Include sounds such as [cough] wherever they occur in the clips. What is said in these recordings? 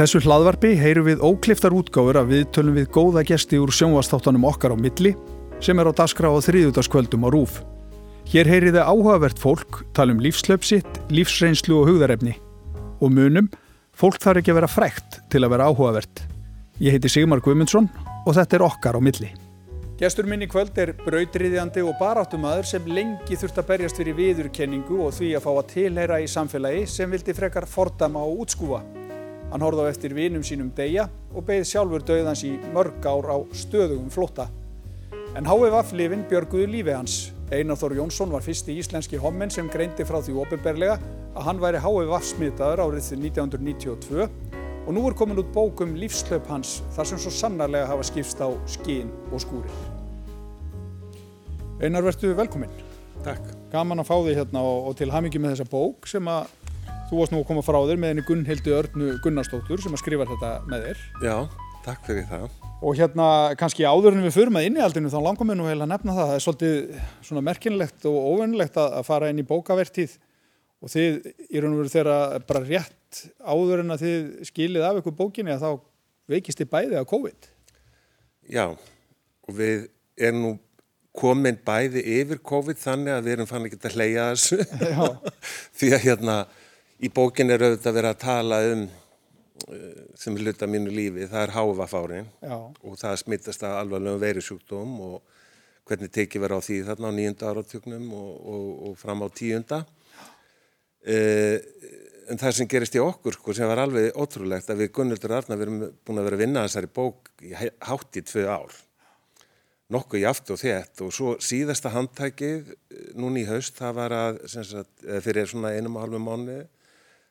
þessu hlaðvarpi heyru við ókliftar útgáfur að við tölum við góða gesti úr sjónvastáttanum okkar á milli sem er á daskra á þriðutaskvöldum á rúf. Hér heyri þið áhugavert fólk, tala um lífslöpsitt, lífsreynslu og hugðarefni. Og munum, fólk þarf ekki að vera frækt til að vera áhugavert. Ég heiti Sigmar Guimundsson og þetta er okkar á milli. Gestur minn í kvöld er brautriðjandi og baráttumadur sem lengi þurft að berjast fyrir viðurkenningu og því að fá að tilheyra í samfélagi sem vildi frekar fordama og útskúfa. Hann horfði á eftir vinum sínum deyja og beigð sjálfur döðans í mörg ár á stöðugum flotta. En HVF-lifin björguðu lífi hans. Einar Þór Jónsson var fyrsti íslenski hommen sem greindi frá því ofinberlega að hann væri HVF-smitaður árið 1992 og nú er komin út bókum lífslaup hans þar sem svo sannarlega hafa skipst á skín og skúrir. Einar, verðstu velkominn. Takk. Gaman að fá þig hérna og, og til hamingi með þessa bók sem að þú varst nú að koma frá þér með henni Gunnhildi Örnu Gunnarsdóttur sem að skrifa þetta með þér. Já, takk fyrir það. Og hérna kannski áður en við förum að innihaldinu þá langar mér nú heila að nefna það. Það er svolítið svona merkinlegt og óvennilegt að, að fara inn í bókavertíð og þið í raun og veru þeirra bara rétt áður en að þið skilið af ykkur bókinni að þá veikist þið bæði á COVID. Já, og við erum nú komin bæði yfir COVID þannig að við erum fann ekki að hleyja þessu. [laughs] Því að hérna í bókin er auðvitað verið að tala um sem er hluta mínu lífi, það er háfafárin og það smittast að alvarlegum verisjúkdóm og hvernig tekið verið á því þarna á nýjunda áratöknum og, og, og fram á tíunda. Uh, en það sem gerist í okkur sko, sem var alveg ótrúlegt að við Gunnildur Arna við erum búin að vera að vinna þessari bók í hátt í tvö ár nokkuð í aft og þétt og svo síðasta handtækið núni í haust það var að sagt, fyrir svona einum og halvu mánu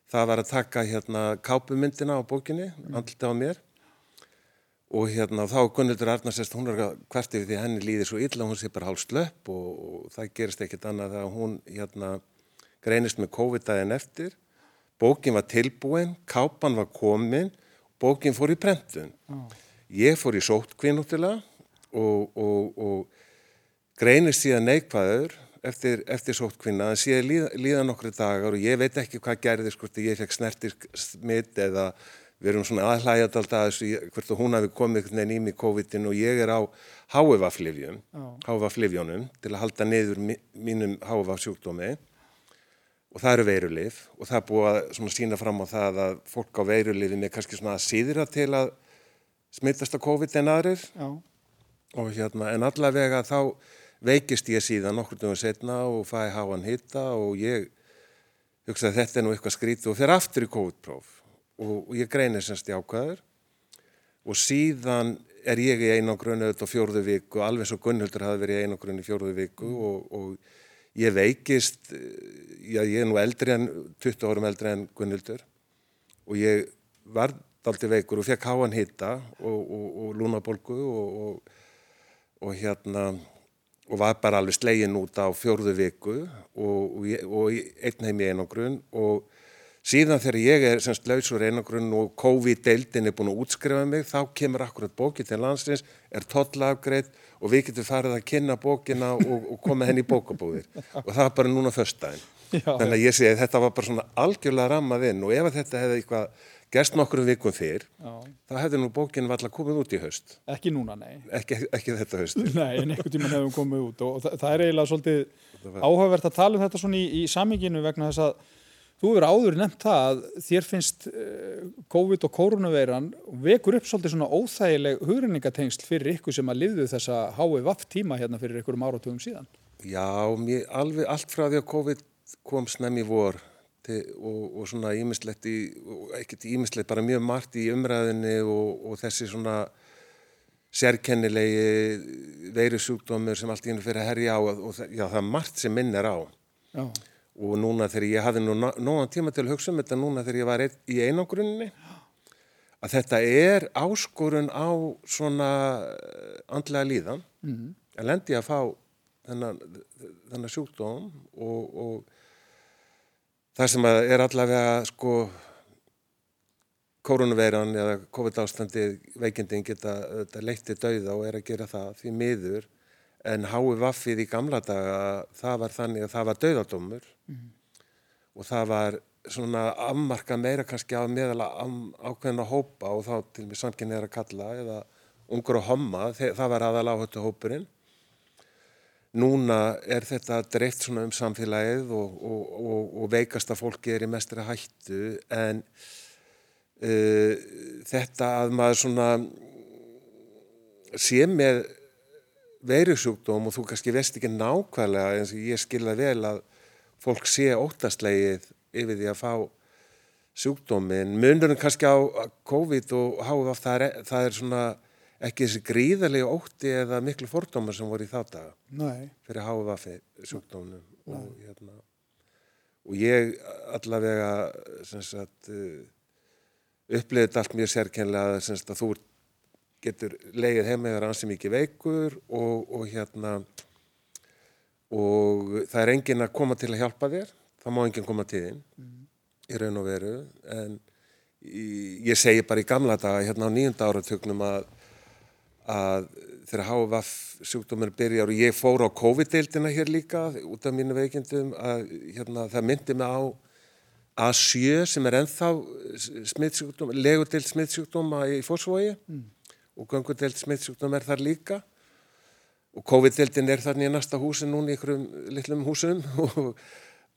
það var að taka hérna kápumyndina á bókinni, mm. andlita á mér og hérna þá Gunnildur Arnarsest, hún er hvert yfir því henni líði svo illa, hún sé bara hálf slöpp og, og það gerist ekkit annað að hún hérna greinist með COVID-dæðin eftir bókin var tilbúin, kápan var komin bókin fór í prentun oh. ég fór í sótkvinnútila og, og, og greinist síðan neikvæður eftir, eftir sótkvinna en síðan líða, líða nokkru dagar og ég veit ekki hvað gerði sko ég fekk snertir smitt eða við erum svona aðhlægjað alltaf þessu hvort hún hafi komið neina í COVID-in og ég er á HVF-livjum oh. HVF-livjónum til að halda niður mínum HVF-sjúkdómi og það eru veirulif og það er búið að sína fram á það að fólk á veirulifin er kannski svona að síðra til að smittast á COVID en aðrir oh. og hérna en allavega þá veikist ég síðan nokkur dögum setna og fæ háan hitta og ég hugsa að þetta er nú eitthvað skrítið og fer aftur í COVID-próf. Og, og ég greinir semst í ákvæður og síðan er ég í einangrun auðvitað fjórðu viku, alveg svo Gunnhildur hafi verið í einangrun í fjórðu viku og, og ég veikist, já ég er nú eldri en, 20 árum eldri en Gunnhildur. Og ég var aldrei veikur og fekk háan hitta og, og lúnabolgu og hérna og var bara alveg slegin út á fjórðu viku og, og, og einn heim í einangrun. Og síðan þegar ég er semst lausur einangrun og COVID-deildin er búin að útskrifa mig þá kemur akkurat bókið til landsins, er tollafgreit og við getum farið að kynna bókina og, og koma henni í bókabúðir. Og það var bara núna förstæðin. Þannig að ég segi að þetta var bara svona algjörlega rammað inn og ef þetta hefði eitthvað gerst nokkru vikum fyrr, þá hefði nú bókinn valla komið út í haust. Ekki núna, nei. Ekki, ekki þetta haust. [laughs] Nei, en einhvern tíman hefum komið út og það, það er eiginlega svolítið áhugavert að tala um þetta svona í, í saminginu vegna þess að þú verður áður nefnt það að þér finnst uh, COVID og koronaveiran vekur upp svolítið svona óþægileg hugrenningatengsl fyrir ykkur sem að liðu þessa HVF tíma hérna fyrir ykkurum áratugum síðan. Já, mér, alveg allt frá því að COVID kom snem í vor og, og svona ímislegt í, ekkert ímislegt, bara mjög margt í umræðinni og, og þessi svona sérkennilegi veirusjúkdómur sem allt í hennu fyrir að herja á og það, já, það er margt sem minn er á já. og núna þegar ég hafði nú nógan tíma til að hugsa um þetta núna þegar ég var ein, í einangrunni að þetta er áskorun á svona andlega líðan mm -hmm. að lendi að fá þennan, þennan sjúkdóm og, og það sem er allavega sko koronaveiran eða COVID-ástandi veikindin geta, leittið dauða og er að gera það því miður en hái vaffið í gamla daga það var þannig að það var dauðadómur mm -hmm. og það var svona afmarka meira kannski á meðal ákveðina hópa og þá til og með samkynni er að kalla eða ungur og homma, það var aðal áhættu hópurinn. Núna er þetta dreift svona um samfélagið og, og, og, og veikasta fólki er í mestri hættu en uh, þetta að maður svona sé með veirusjúkdóm og þú kannski veist ekki nákvæmlega eins og ég skilða vel að fólk sé óttastlegið yfir því að fá sjúkdómin. Munurinn kannski á COVID og HVF það er, það er svona ekki þessi gríðarlega ótti eða miklu fordómar sem voru í þá daga Nei. fyrir HVF sjúkdómnum og, hérna, og ég allavega sagt, uh, upplifið allt mjög sérkennlega að þú getur leið heima eða ansið mikið veikur og, og hérna og það er engin að koma til að hjálpa þér það má enginn koma til þín mm. í raun og veru en ég segi bara í gamla daga hérna á nýjunda áratögnum að, að þegar HVF sjúkdómur byrjar og ég fór á COVID-deildina hér líka út af mínu veikindum að hérna, það myndi mig á A7 sem er ennþá smittsjúkdóma, legudeild smittsjúkdóma í fórsvogi mm. og gangudeild smittsjúkdóma er þar líka og COVID-deildin er þarna í næsta húsin núna í ykkurum litlum húsum [laughs] og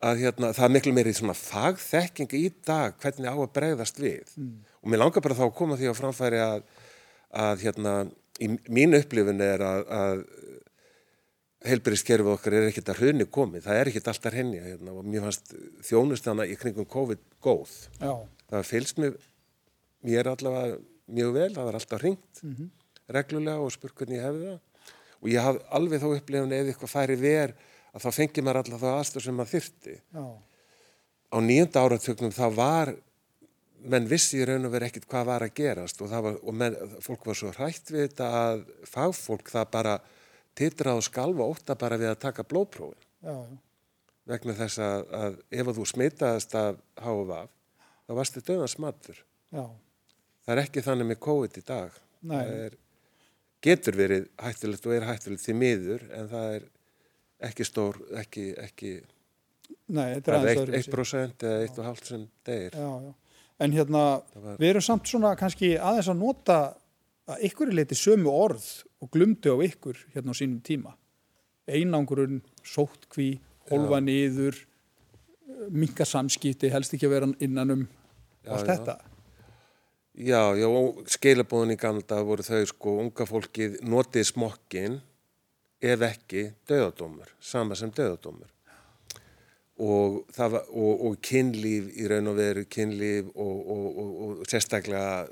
að hérna, það er miklu meiri svona fagþekking í dag hvernig á að bregðast við mm. og mér langar bara þá að koma því á framfæri að, að hérna, í mín upplifin er að, að heilbyrðiskerfið okkar er ekkert að hrunni komið, það er ekkert alltaf henni hérna, og mér fannst þjónustana í kringum COVID góð. Já. Það fylgst mér, mér allavega mjög vel, það var alltaf ringt mm -hmm. reglulega og spurt hvernig ég hefði það og ég haf alveg þá upplifin eða eitthvað færi ver að þá fengi maður alltaf það aðstöð sem maður þyrti Já. á nýjönda áratöknum það var menn vissi í raun og veri ekkit hvað var að gerast og, var, og menn, fólk var svo hrætt við þetta að fagfólk það bara titra og skalva óta bara við að taka blóðprófin Já. vegna þess að, að ef að þú smitaðist af HVF þá varst þetta döðan smattur það er ekki þannig með COVID í dag Nei. það er, getur verið hættilegt og er hættilegt því miður en það er ekki stór, ekki, ekki Nei, þetta er aðeins 1% eða 1,5% sem degir. Já, já. En hérna, var... við erum samt svona kannski aðeins að nota að ykkur er leiti sömu orð og glumdu á ykkur hérna á sínum tíma. Einangurinn, sóttkví, holfa niður, minga samskipti, helst ekki að vera innan um já, allt já. þetta. Já, já, skeilabóðin í gamla voru þau sko, unga fólkið notið smokkinn ef ekki döðadómur, sama sem döðadómur. Og, var, og, og kynlíf í raun og veru, kynlíf og, sérstaklega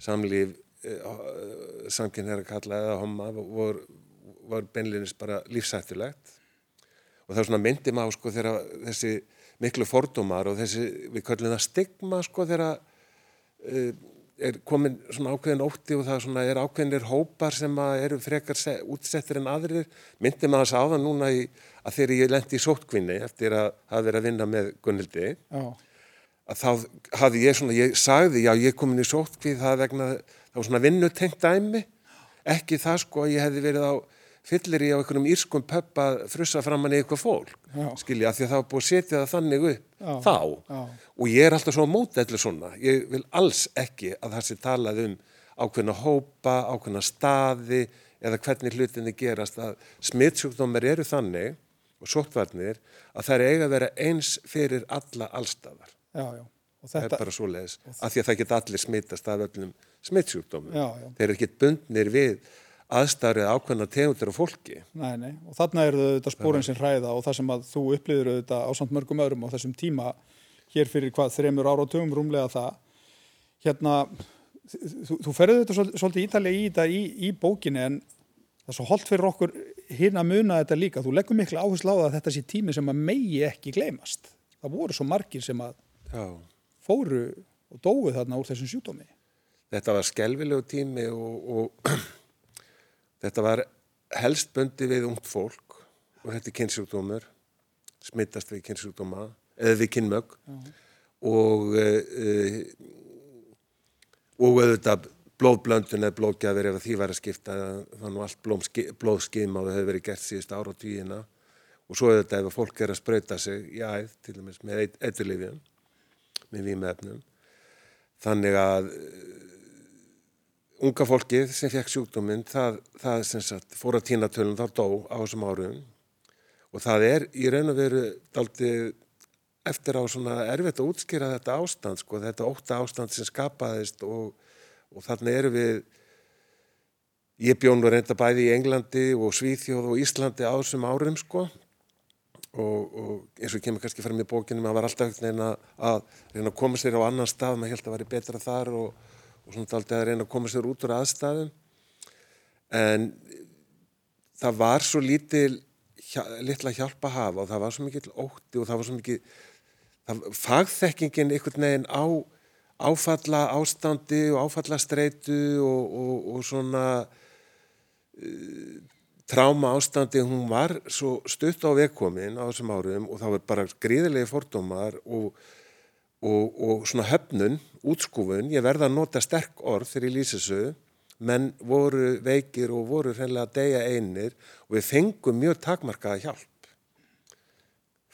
samlíf eh, samkynherra kalla eða homma vor, var beinleginis bara lífsættulegt og það er svona myndi maður sko þegar þessi miklu fordómar og þessi, við kallum það stigma sko þegar uh, er komin svona ákveðin ótti og það svona er ákveðinir hópar sem eru frekar útsettir en aðrir. Myndi maður þess aðan núna í, að þegar ég lendi í sótkvinni eftir að hafa verið að vinna með Gunnildi að þá hafði ég svona, ég sagði já ég komin í sótkvið það vegna það var svona vinnutengt dæmi. Ekki það sko að ég hefði verið á fyllir í á einhvernum írskum pöpp að frussa fram hann í eitthvað fólk Já. skilja, því að það var búið að setja það þannig upp Já. þá Já. og ég er alltaf svo mótætlu svona, ég vil alls ekki að það sé talað um ákveðna hópa, ákveðna staði eða hvernig hlutinni gerast að smittsjúkdómar eru þannig og sóttvarnir að það er eiga að vera eins fyrir alla allstafar það er bara svo leiðis, af því að það geta allir smittast af öllum smittsjúkdómum þeir eru ekki bundnir við aðstæðrið ákveðna tegundir og fólki. Nei, nei, og þarna er þetta spórin sem hræða og það sem að þú upplýður þetta á samt mörgum öðrum á þessum tíma hér fyrir hvað þreymur ára og tögum rúmlega það. Hérna, þú, þú ferður þetta svolítið ítalega í þetta í, í bókinni en það er svo holdt fyrir okkur hérna að muna þetta líka. Þú leggur miklu áherslu á það að þetta sé tími sem að megi ekki gleymast. Það voru svo margir sem að Já. fóru og dói þarna úr þessum sjúdómi. Þetta var skelvilegu tími og, og Þetta var helst bundi við ungt fólk og þetta er kynnsjúkdómur, smittast við kynnsjúkdóma eða við kynmög uh. og uh, og auðvitað blóðblöndun eða blóðgjafir ef því var að skipta þannig að allt blóðskima og það hefur verið gert síðust ára á tíina og svo auðvitað ef fólk er að spröyta sig í æð til dæmis með eiturlifjum með výmefnum. Þannig að unga fólkið sem fekk sjúkdóminn, það, það sagt, fór að týna tölun, það dó á þessum árum. Og það er í raun og veru eftir á svona erfitt að útskýra þetta ástand, sko, þetta ótta ástand sem skapaðist og, og þannig eru við, ég bjón og reynda bæði í Englandi og Svíþjóð og Íslandi á þessum árum, sko, og, og eins og kemur kannski fram í bókinu, maður var alltaf reyna að reyna að koma sér á annan stað, maður held að það væri betra þar og og svona aldrei að reyna að koma sér út úr aðstæðum. En það var svo lítil litla hjálpa að hafa og það var svo mikið ótti og það var svo mikið það, fagþekkingin einhvern veginn á áfalla ástandi og áfalla streitu og, og, og svona uh, tráma ástandi hún var svo stutt á vekkomin á þessum árum og það var bara gríðilegi fordómar og og, og svona höfnun, útskúfun, ég verða að nota sterk orð þegar ég lýsi þessu, menn voru veikir og voru hreinlega að deyja einir og við fengum mjög takmarkaða hjálp.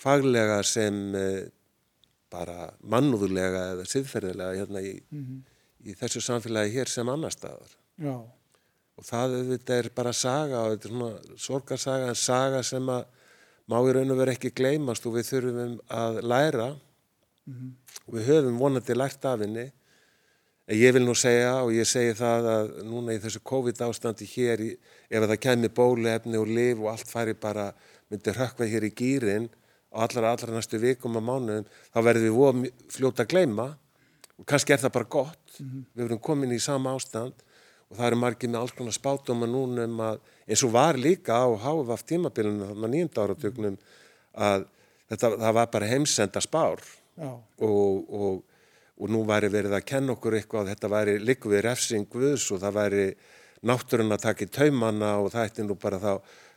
Faglega sem eh, bara mannúðulega eða siðferðilega hérna í, mm -hmm. í þessu samfélagi hér sem annar staðar. Já. Og það þetta er bara saga og þetta er svona sorgarsaga en saga sem að má í raun og vera ekki gleymast og við þurfum að læra mm -hmm. og við höfum vonandi lært af henni en ég vil nú segja og ég segi það að núna í þessu COVID ástandi hér í, ef það kemur bólefni og liv og allt færi bara myndir hökva hér í gýrin á allra allra næstu vikum og mánuðum þá verðum við voð fljóta að gleima og kannski er það bara gott mm -hmm. við verðum komin í sama ástand og það eru margir með alls konar spátum að núna um að eins og var líka á háfaf tímabilinu þannig að nýjunda áratögnum að þetta, það var bara heimsenda spár og, og, og nú væri verið að kenna okkur eitthvað að þetta væri likvið refsing Guðs og það væri náttúrun að taka í taumanna og það ætti nú bara þá,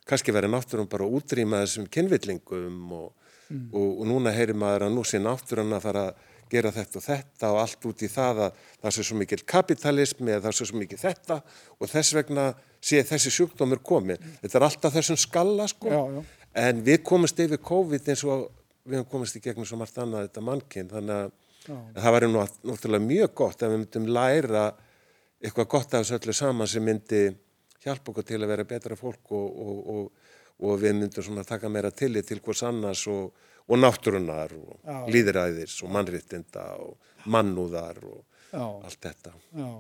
kannski verið náttúrun bara að útrýma þessum kynvillingum og, mm. og núna heyrir maður að nú sé náttúrun að fara að gera þetta og þetta og allt út í það að það sé svo mikil kapitalismi eða það sé svo mikil þetta og þess vegna sé þessi sjúkdómur komið. Mm. Þetta er alltaf þessum skalla sko já, já. en við komumst yfir COVID eins og við hefum komist í gegnum svo margt annað þetta mannkinn þannig að, að það væri nú náttúrulega mjög gott að við myndum læra eitthvað gott af þessu öllu saman sem myndi hjálpa okkur til að vera betra fólk og, og, og, og við myndum svona taka meira tillit til hvers annars og náttúrunar og líðræðis og mannrittinda og mannúðar og Já. allt þetta. Já.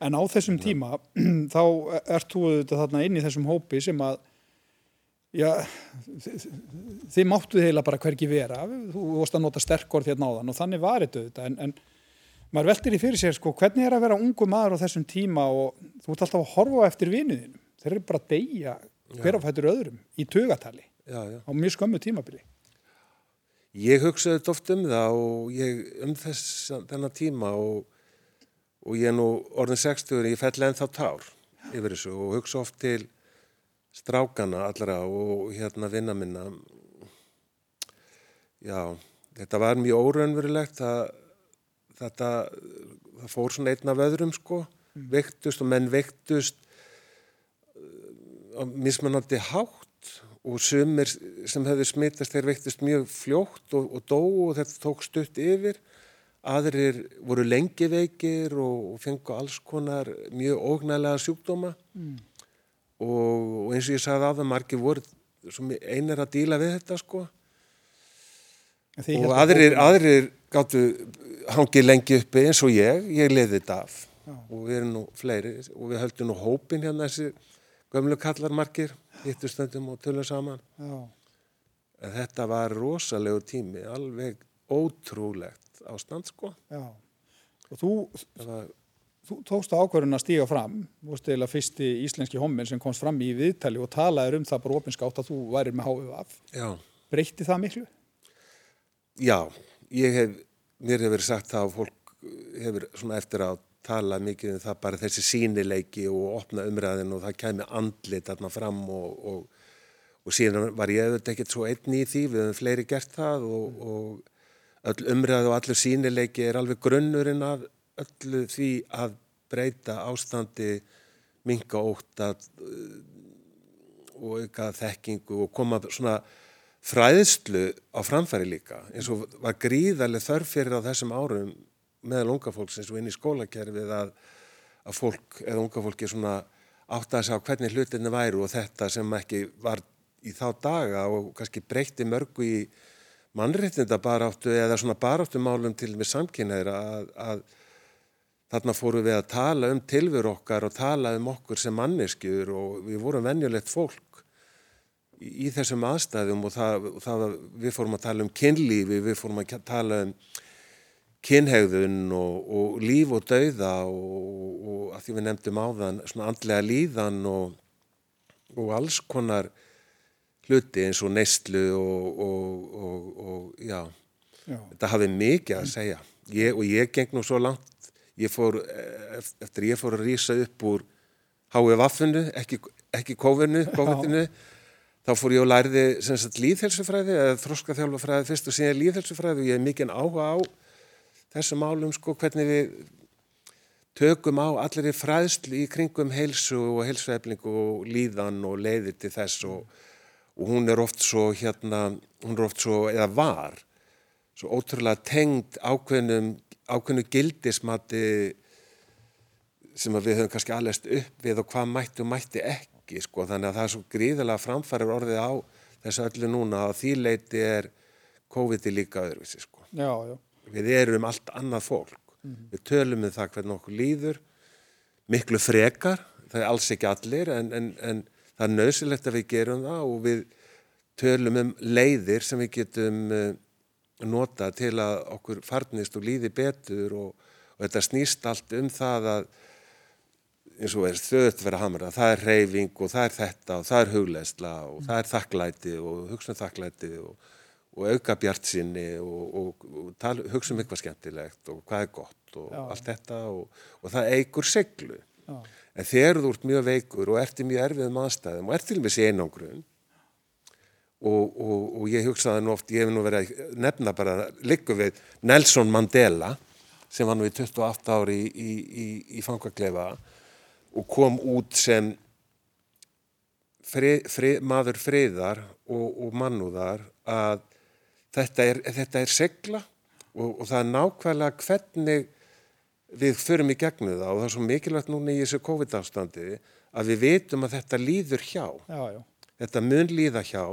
En á þessum tíma [clears throat] þá ert þú auðvitað þarna inn í þessum hópi sem að Já, þið máttu heila bara hverki vera, þú vorst að nota sterkord hérna á þann og þannig var þetta en, en maður veldir í fyrir sér sko hvernig er að vera ungu maður á þessum tíma og þú ert alltaf að horfa eftir vinuðinum, þeir eru bara að deyja hver af hættur öðrum í tugatali já, já. á mjög skömmu tímabili. Ég hugsaði þetta oft um það og ég um þess þennan tíma og, og ég er nú orðin 60 og ég fell ennþá tár yfir þessu og hugsa oft til strákana allra og hérna vinna minna. Já, þetta var mjög óraunverulegt þetta það fór svona einna vöðrum sko. Mm. vektust og menn vektust mismunandi hátt og sumir sem hefði smittast þeir vektust mjög fljótt og, og dó og þetta tók stutt yfir. Aðrir voru lengi veikir og, og fengu alls konar mjög ógnælega sjúkdóma. Mm og, eins og ég sagði af það margir voru einar að díla við þetta sko. Og aðrir, aðrir gáttu hangið lengi uppi eins og ég. Ég leiði þetta af. Já. og við erum nú fleiri. Og við höldum nú hópin hérna þessi gömlu kallarmarkir hittustöndum og tölum saman. Já. en þetta var rosalegu tími alveg ótrúlegt ástand sko. Já. og þú var, þú tókst ákverðin að stíga fram. Og stila fyrsti íslenski hommin sem komst fram í viðtali og talaði um það bara opinskátt að þú væri með HVF breytti það miklu? Já, ég hef mér hefur sagt það og fólk hefur svona eftir að tala mikið um það bara þessi sínileiki og opna umræðin og það kemi andlit þarna fram og, og, og síðan var ég auðvitað ekkert svo einn í því við hefum fleiri gert það og, og öll umræð og allur sínileiki er alveg grunnurinn af öllu því að breyta ástandi minga ótt að, uh, og auka þekkingu og koma svona fræðslu á framfæri líka eins og var gríðarlega þörf fyrir á þessum árum meðal unga fólks eins og inn í skólakerfið að, að fólk eða unga fólki svona átt að segja hvernig hlutinni væru og þetta sem ekki var í þá daga og kannski breytti mörgu í mannréttinda baráttu eða svona baráttumálum til með samkynneira að, að þarna fóru við að tala um tilveru okkar og tala um okkur sem manneskjur og við vorum venjulegt fólk í, í þessum aðstæðum og það, það, við fórum að tala um kynlífi, við fórum að tala um kynhegðun og, og líf og dauða og, og að því við nefndum á þann svona andlega líðan og, og alls konar hluti eins og neistlu og já, já, þetta hafði mikið að segja. Ég, og ég geng nú svo langt ég fór, eftir ég fór að rýsa upp úr HVF-unu, ekki, ekki COVID-inu, COVID þá fór ég og læriði líðhelsufræði eða þróskaþjálfafræði fyrst og síðan líðhelsufræði og ég hef mikið áhuga á þessum álum sko hvernig við tökum á allir í fræðslu í kringum heilsu og heilsueflingu og líðan og leiðir til þess og, og hún er oft svo hérna, hún er oft svo, eða var svo ótrúlega tengd ákveðnum ákveðnu gildismati sem við höfum kannski aðlest upp við og hvað mætti og mætti ekki sko þannig að það er svo gríðilega framfærir orðið á þessu öllu núna að því leiti er COVID-i líka öðruvísi sko. Já, já. Við erum allt annað fólk. Mm -hmm. Við tölum um það hvernig okkur líður, miklu frekar, það er alls ekki allir en, en, en það er nöðsilegt að við gerum það og við tölum um leiðir sem við getum uh, nota til að okkur farnist og líði betur og, og þetta snýst allt um það að eins og er þauðt vera hamra, það er reyfing og það er þetta og það er hugleðsla og mm. það er þakklæti og hugsun þakklæti og, og auka bjart sinni og, og, hugsa um eitthvað skemmtilegt og hvað er gott og Já. allt þetta og það eigur seglu. Já. En þegar þú ert mjög veikur og ert í mjög erfiðum aðstæðum og ert til og með sér einangrun og ég hugsaði nú oft, ég hef nú verið að nefna bara líku við Nelson Mandela sem var nú í 28 ári í, í, í, í fangaklefa og kom út sem frið, frið, maður friðar og, og mannúðar að þetta er, þetta er segla og, og það er nákvæmlega hvernig við förum í gegnu það og það er svo mikilvægt núna í þessu COVID-ástandi að við veitum að þetta líður hjá. Já, já. Þetta mun líða hjá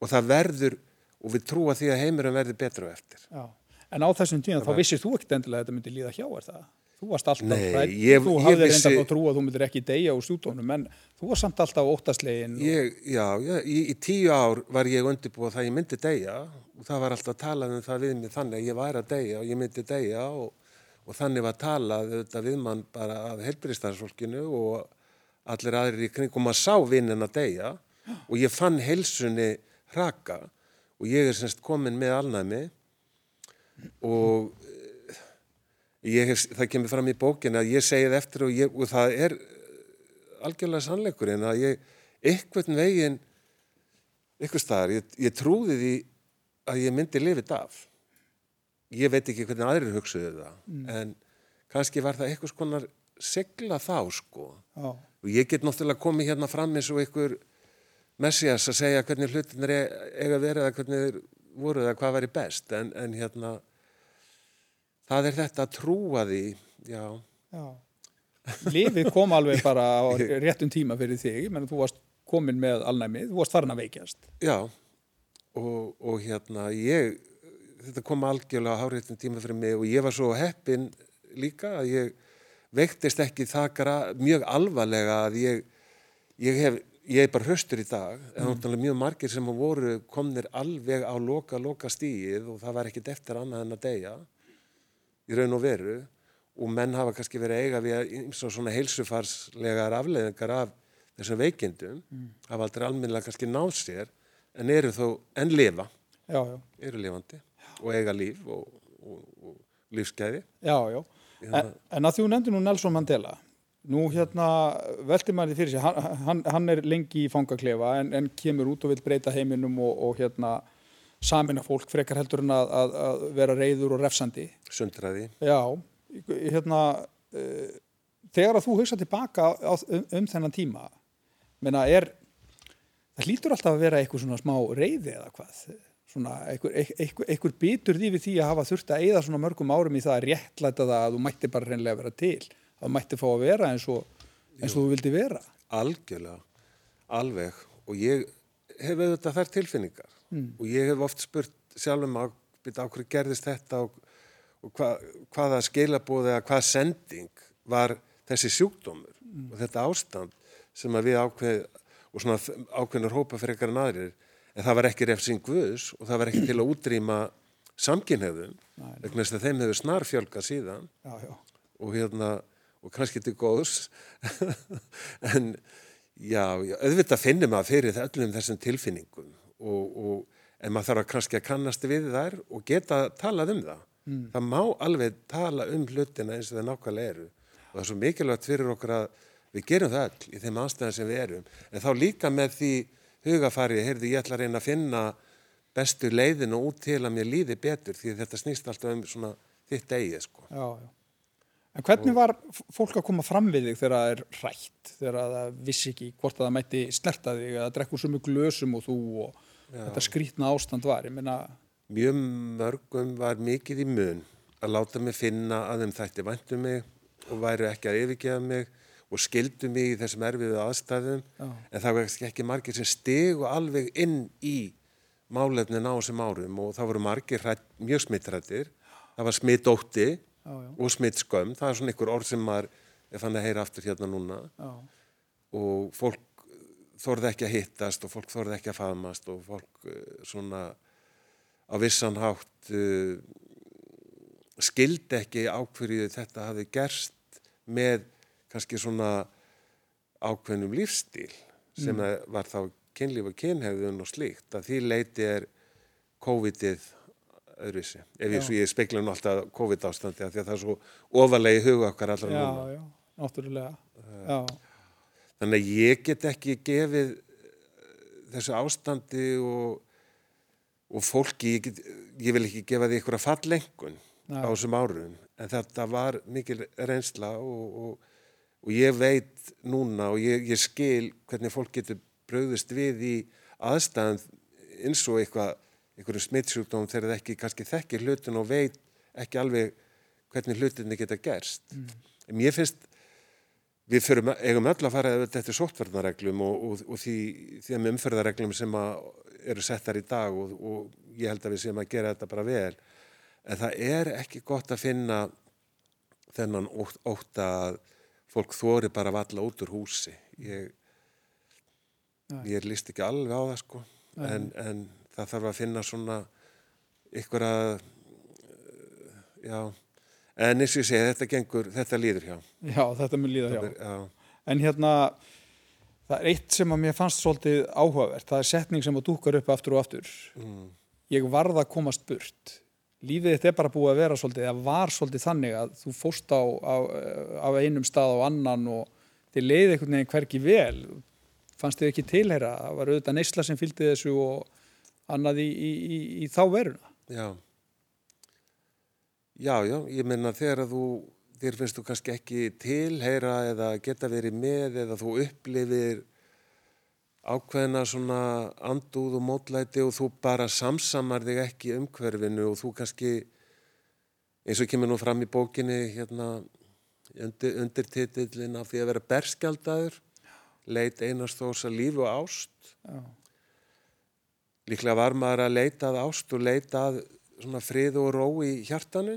og það verður og við trúa því að heimurum verður betra eftir. Já. En á þessum tíma þá vissist þú ekkert endilega að þetta myndi líða hjá er það? Þú varst alltaf hrætt, þú hafði vissi... reynda á trú að þú myndir ekki deyja úr stúdónum en þú var samt alltaf óttaslegin. Og... Ég, já, já í, í tíu ár var ég undirbúið það ég myndi deyja og það var alltaf talað um það við mig þannig að ég væri að deyja og ég myndi deyja og, og þannig var talað við mann bara af helbriðstæðarsfólkinu og allir aðrir í kring og maður sá vinnin að deyja og ég fann helsunni raka og ég er semst komin með alnæmi og hef, það kemur fram í bókin að ég segið eftir og, ég, og það er algjörlega sannleikur en að ég eitthvað veginn eitthvað staðar, ég, ég trúði því að ég myndi lifið af ég veit ekki hvernig aðrir hugsaðu það mm. en kannski var það eitthvað skonar segla þá sko oh. og ég get náttúrulega komið hérna fram eins og einhver messias að segja hvernig hlutin er eiga verið eða hvernig voru eða hvað væri best en, en hérna það er þetta að trúa því já, já. Lífið kom alveg bara á [laughs] réttum tíma fyrir þig, menn þú varst komin með alnæmið, þú varst farin að veikjast Já, og, og hérna ég, þetta kom algjörlega á háréttum tíma fyrir mig og ég var svo heppin líka að ég veiktist ekki það mjög alvarlega að ég, ég hef ég er bara höstur í dag en mm. náttúrulega mjög margir sem voru komnir alveg á loka, loka stíð og það var ekkit eftir annað en að deyja í raun og veru og menn hafa kannski verið eiga við eins og svona heilsufarslegar afleðingar af þessum veikindum mm. hafa aldrei alminlega kannski náð sér en eru þó enn lifa já, já. eru lifandi og eiga líf og, og, og lífsgæði Já, já, en, en að þú nefndir nú Nelson Mandela nú hérna veltir maður því fyrir sig hann, hann, hann er lengi í fangaklefa en, en kemur út og vil breyta heiminum og, og hérna samina fólk frekar heldur en að, að, að vera reyður og refsandi. Sundræði. Já, hérna, uh, þegar að þú hugsa tilbaka á, um, um þennan tíma, menna er, það hlýtur alltaf að vera eitthvað svona smá reyði eða hvað svona einhver, einhver, einhver bitur því við því að hafa þurft að eigða svona mörgum árum í það að réttlæta það að þú mætti bara reynlega vera til að þú mætti fá að vera eins og, eins og þú vildi vera. Algjörlega, alveg. Og ég hef auðvitað þær tilfinningar. Mm. og ég hef oft spurt sjálfum á, á hverju gerðist þetta og, og hva, hvaða skilabóð eða hvaða sending var þessi sjúkdómur? Mm. og þetta ástand sem að við ákveð og svona ákveðnur hópa fyrir ekkar en aðrir en það var ekki refsing guðs og það var ekki til að útrýma samkynhefðum vegna þess að þeim hefur snarfjölga síðan. Já, já. og hérna og kannski til góðs [laughs] en já, já, auðvitað finnir maður fyrir öllum þessum tilfinningum og, og en maður þarf að kannski að kannast við þær og geta talað um það mm. það má alveg tala um hlutina eins og það nákvæmlega eru og það er svo mikilvægt fyrir okkur að við gerum það all í þeim anstæðan sem við erum en þá líka með því hugafari, heyrðu ég ætla að reyna að finna bestu leiðinu út til að mér líði betur því þetta snýst alltaf um svona þitt eigið sko. Já, já. En hvernig var fólk að koma fram við þig þegar það er rætt, þegar það vissi ekki hvort að það mætti snerta þig eða drekku svo mjög glösum og þú og já. þetta skrítna ástand var, minna... Mjög mörgum var mikið í mun að láta mig finna að þeim þætti væntu um mig og væri ekki að yfirgefa mig og skildu mig í þessum erfiðu aðstæðum Já. en það var ekki margir sem stegu alveg inn í málefnin á þessum árum og það voru margir hrætt, mjög smittrættir það var smittótti og smittskömm það er svona ykkur orð sem maður er fann að heyra aftur hérna núna Já. og fólk þorði ekki að hittast og fólk þorði ekki að faðmast og fólk uh, svona á vissan hátt uh, skildi ekki ákverju þetta hafi gerst með kannski svona ákveðnum lífstíl sem mm. var þá kynlíf og kynhefðun og slíkt að því leiti er COVID-ið öðruvísi, ef ég, ég speikla nú alltaf COVID ástandi því að það er svo ofalegi huga okkar allra já, núna. Já, náttúrulega. Já. Þannig að ég get ekki gefið þessu ástandi og, og fólki, ég, get, ég vil ekki gefa því ykkur að fallengun á þessum árum en þetta var mikil reynsla og, og og ég veit núna og ég, ég skil hvernig fólk getur bröðust við í aðstæðan eins og eitthvað, einhverju smittsjúkdóm þegar það ekki kannski þekkir hlutin og veit ekki alveg hvernig hlutinni geta gerst. Mm. En ég finnst, við fyrum, eigum öll að fara þetta sóttverðnareglum og, og, og því, því að umförðareglum sem eru settar í dag og, og ég held að við séum að gera þetta bara vel. En það er ekki gott að finna þennan ótt að fólk þóri bara valla út úr húsi ég, ég líst ekki alveg á það sko en, en það þarf að finna svona ykkur að já. En eins og ég segi þetta gengur, þetta líður hjá. Já, þetta mun líða hjá. er, en hérna það er eitt sem að mér fannst svolítið áhugavert. Það er setning sem að dúkar upp aftur og aftur. Mm. ég varða að komast burt. Lífið þetta er bara búið að vera svolítið, það var svolítið þannig að þú fóst á, á, á einum stað á annan og þið leiði einhvern veginn hverki vel. Fannst þið ekki tilheyra, það var auðvitað neysla sem fylgdi þessu og annað í, í, í, í þá veruna. Já. Já, já, ég menna þegar að þú þér finnst þú kannski ekki tilheyra eða geta verið með eða þú upplifir ákveðina svona andúð og mótlæti og þú bara samsamar þig ekki umhverfinu og þú kannski eins og kemur nú fram í bókinni hérna undir, undir titillin af því að vera berskjaldadur leit einast þós að líf og ást. Já. Líklega var maður að leita að ást og leita að svona frið og ró í hjartanu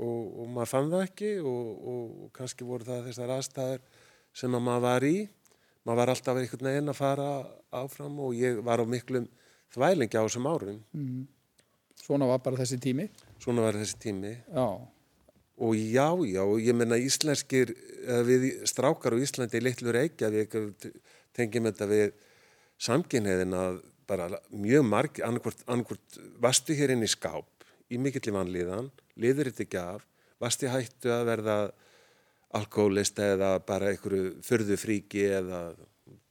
og, og maður fann það ekki og, og, og kannski voru það þessar aðstæður sem að maður var í maður var alltaf einhvern veginn að fara áfram og ég var á miklum þvælingi á þessum árum mm. Svona var bara þessi tími? Svona var þessi tími Já Og já, já, ég menna íslenskir við strákar og Íslandi í litlu Reykjavík tengjum þetta við samkynniðin að bara mjög marg annarkvort vastu hér inn í skáp í mikill í vanlíðan, liður þetta ekki af vastu hættu að verða alkoholist eða bara einhverju förðufríki eða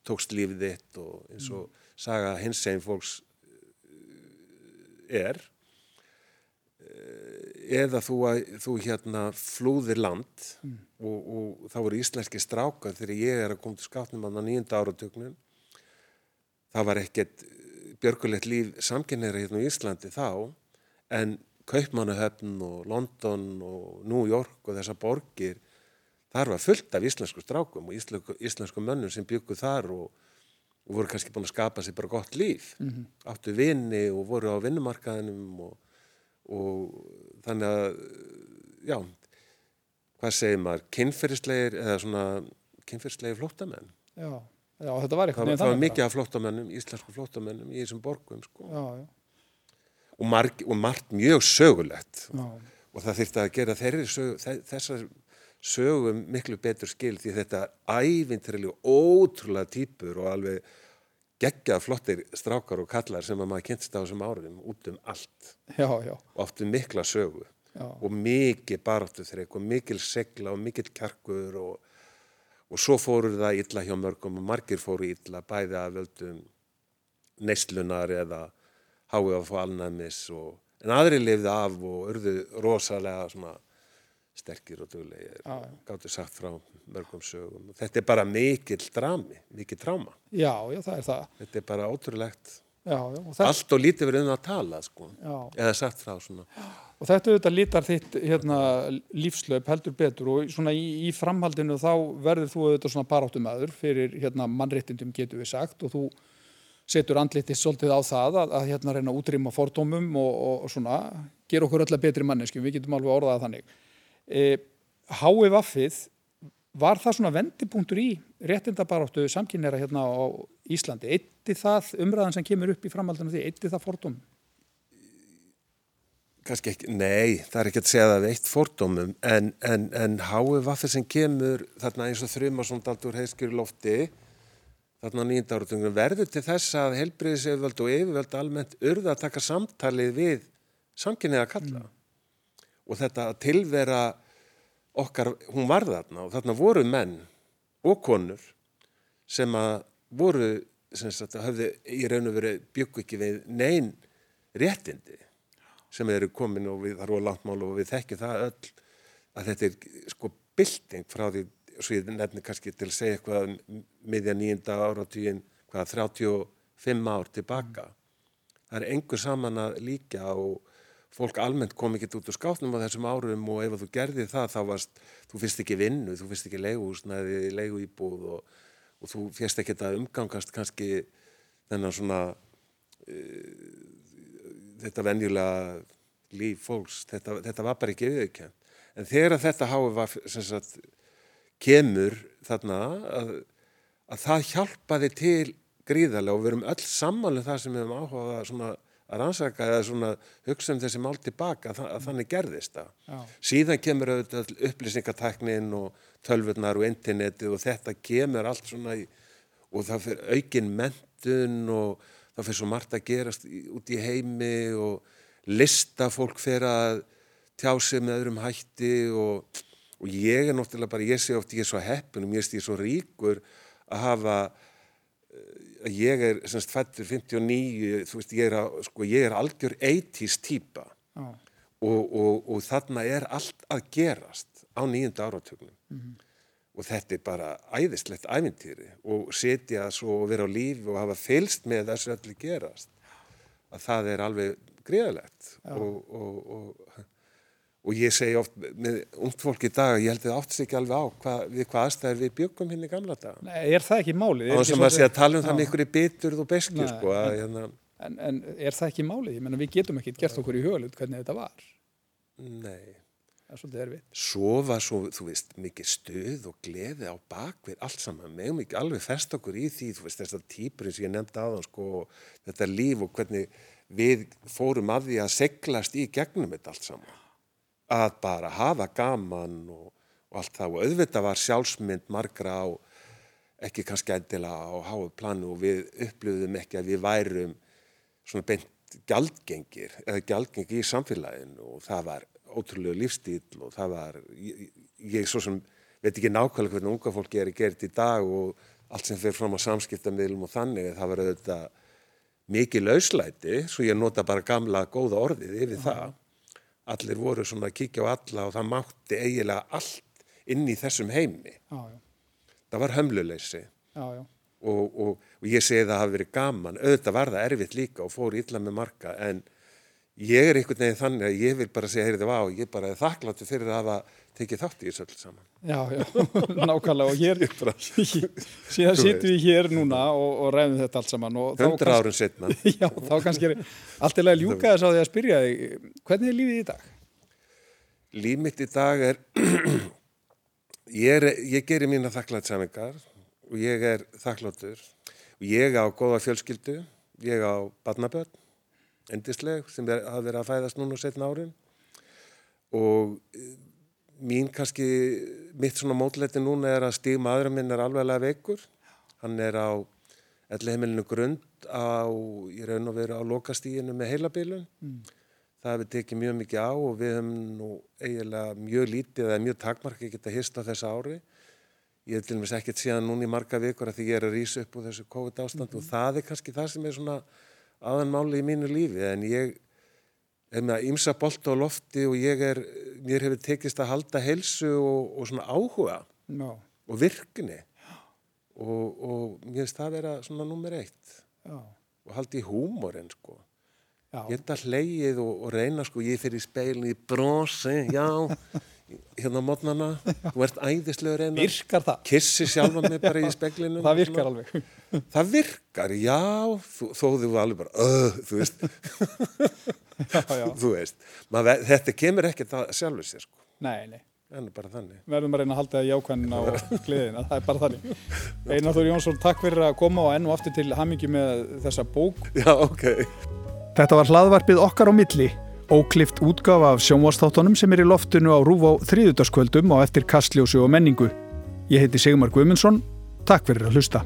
tókst lífið þitt og eins og mm. saga hins einn fólks eh, er eh, eða þú, að, þú hérna flúðir land mm. og, og þá voru íslenski strákar þegar ég er að koma til skapnum á nýjunda áratöknum það var ekkert björgulegt líf samkynneira hérna í Íslandi þá en Kaupmannahöfn og London og New York og þessar borgir þar var fullt af íslensku strákum og íslensku, íslensku mönnum sem byggu þar og, og voru kannski búin að skapa sér bara gott líf. Mm -hmm. áttu vinni og voru á vinnumarkaðinum og, og þannig að já hvað segir maður, kynferðislegir eða svona kynferðislegir flóttamenn? Já Já, þetta var eitthvað. Það, það var mikið af flottamennum, íslensku flottamennum í þessum borgum sko. Já, já. Og, marg, og margt mjög sögulegt já. og það þurfti að gera sög, þessar sögum miklu betur skil því þetta ævintriðli og ótrúlega týpur og alveg geggjað flottir strákar og kallar sem að maður kynst á þessum áriðum út um allt já, já. og oft um mikla sögu já. og mikið baráttu þreik og mikil segla og mikil kjarkur og og svo fóruð það illa hjá mörgum og margir fóru illa bæði að völdum neistlunar eða háið að fá alnæmis og, en aðri lifði af og urðu rosalega svona sterkir og duglegir ah. gáttu sagt frá mörgum sögum. Þetta er bara mikill drami, mikill tráma. Já, já, það er það. Þetta er bara ótrúlegt og Allt og lítið verið um að tala sko, eða sagt frá svona. Og þetta auðvitað lítar þitt hérna, lífslaup heldur betur og svona í, í framhaldinu þá verður þú auðvitað svona paráttumæður fyrir hérna, mannréttindum getur við sagt og þú setur andlitið svolítið á það að, að hérna reyna að útrýma fordómum og, og, og svona gera okkur öll að betri mannesku, við getum alveg orðað þannig. E, Hái vaffið, var það svona vendipunktur í réttindabaráttu samkynneira hérna á Íslandi? Eitti það umræðan sem kemur upp í framhaldinu því, eitti það fordómum? kannski ekki, nei, það er ekki að segja það við eitt fordómum, en, en, en háið vaffið sem kemur þarna eins og þrjumarsóndaldur heiskjur lofti þarna nýjunda áratunum verður til þess að helbriðisauðvöld og yfirvöld almennt urða að taka samtalið við samkynnið að kalla mm. og þetta tilvera okkar, hún var þarna og þarna voru menn og konur sem að voru sem sagt, hafði í raun og verið byggu ekki við neyn réttindi sem eru komin og við, það eru á landmál og við þekkjum það öll að þetta er sko bilding frá því svo ég nefnir kannski til að segja eitthvað um miðja nýjunda áratvíin hvaða 35 ár tilbaka. Það er engur saman að líka og fólk almennt kom ekki út úr skáttnum á þessum árum og ef þú gerði það þá varst, þú fyrst ekki vinnu, þú fyrst ekki leiguhúsnaði, leiguýbúð og, og þú fyrst ekki þetta umgangast kannski þennan svona uh, þetta venjulega líf fólks, þetta, þetta var bara ekki viðkjönd. En þegar þetta háið var, sagt, kemur þarna að, að það hjálpaði til gríðarlega og við erum öll samanlega um það sem við hefum áhugað að rannsaka eða svona hugsa um þessi mál tilbaka að, að þannig gerðist það. Já. Síðan kemur auðvitað upplýsingateknin og tölvurnar og internetið og þetta kemur allt svona í, og það fyrir aukin mentun og það fyrir svo margt að gerast út í heimi og lista fólk fyrir að tjá sig með öðrum hætti og, og ég er náttúrulega bara, ég sé oft ég er svo heppin og mér er svo ríkur að hafa að ég er semst fættur 59 þú veist ég er, að, sko, ég er algjör 80's týpa. Ah. og, og, og þarna er allt að gerast á nýjunda áratögnum mm -hmm og þetta er bara æðislegt ævintýri. Og setja svo og vera á lífi og hafa fylst með þessu öllu gerast að það er alveg greiðalegt og, og, og, ég segi oft með ungt fólk í dag ég held að það áttist ekki alveg á hvað, við hvað aðstæðir við byggum hinn hérna í gamla dag Nei, er það ekki málið? Á sem að segja að tala um það með ykkur í biturð og beski sko, hérna... en, en er það ekki málið? Ég menna við getum ekki gert okkur í hugalut hvernig þetta var Nei það er svolítið erfitt. Svo var svo, þú veist, mikið stuð og gleði á bakvið allt saman, meðum ekki alveg fest okkur í því, þú veist, þessar týpurinn sem ég nefndi aðan, sko, þetta líf og hvernig við fórum að því að seglast í gegnum þetta allt saman. Að bara hafa gaman og, og allt það. Og auðvitað var sjálfsmynd margra á, ekki kannski endilega á háu planu og við upplöðum ekki að við værum svona beint gjaldgengir eða gjaldgengir í samfélaginu. Og það var ótrúlega lífstíl og það var, ég, ég svo sem veit ekki nákvæmlega hvernig unga fólki er gert í dag og allt sem fyrir fram á samskiptamilum og þannig, það var auðvitað mikið lauslæti, svo ég nota bara gamla góða orðið yfir það. Allir voru svona að kíkja á alla og það mátti eiginlega allt inn í þessum heimi. Já, já. Það var hömluleysi. og, og, og ég segi það hafi verið gaman, auðvitað var það erfitt líka og fór illa með marka en ég er einhvern veginn þannig að ég vil bara segja, heyrðu, vá, ég bara er þakkláttu fyrir að hafa tekið þátt í þessu öll saman. Já, já, [laughs] nákvæmlega og hér, [laughs] síðan sittum við hér núna og, og ræðum þetta allt saman. Hundra árum setna. [laughs] Já, þá kannski er allt eða ljúka þess að því að spyrja þig, hvernig er lífið í dag? Líf mitt í dag er, [clears throat] ég, er, ég gerir mína þakklætsamingar og ég er þakkláttur og ég á góða fjölskyldu, ég á badnaböld, endisleg, sem hafa verið að fæðast núna setna árin og mín kannski, mitt svona mótleiti núna er að Stíg maðurinn minn er alveglega veikur. Hann er á ellihemilinu grund á, í raun og veru á lokastíginu með heilabilun. Mm. Það hefur tekið mjög mikið á og við hefum nú eiginlega mjög lítið eða mjög takmarki geta hist á þessu ári. Ég hef til og meins ekkert síðan núna í marga vikur að því ég er að rýsa upp úr þessu COVID ástand mm -hmm. og það er kannski það sem er svona aðanmáli í mínu lífi en ég er með að ymsa bolt á lofti og ég er, mér hefur tekist að halda helsu og, og svona áhuga no. og virkni og, og mér finnst það að vera svona nummer eitt Já. og haldi í húmóren sko Já. ég enda hleið og, og reyna sko ég fyrir speilin í bronsi já, [laughs] hérna á mótnana þú ert æðislega reyna virkar það? kissi sjálfa mig bara í [laughs] speilinu það virkar alveg það virkar, já þó þú alveg bara, öð, þú veist. [laughs] þú veist, Maður, þetta kemur ekkert að sjálfu sér sko. Nei, nei. En bara þannig. Verðum að reyna að halda það í ákvæmna á kliðina, það er bara þannig. Einar Þóri Jónsson, takk fyrir að koma og enn og aftur til hamingi með þessa bók. Já, ok. Þetta var hlaðvarpið okkar á milli, óklift útgafa af sjónvastáttunum sem er í loftinu á Rúf á þriðutaskvöldum og eftir kastljósu og menningu. Ég heiti Sigmar Guimundsson, takk fyrir að hlusta.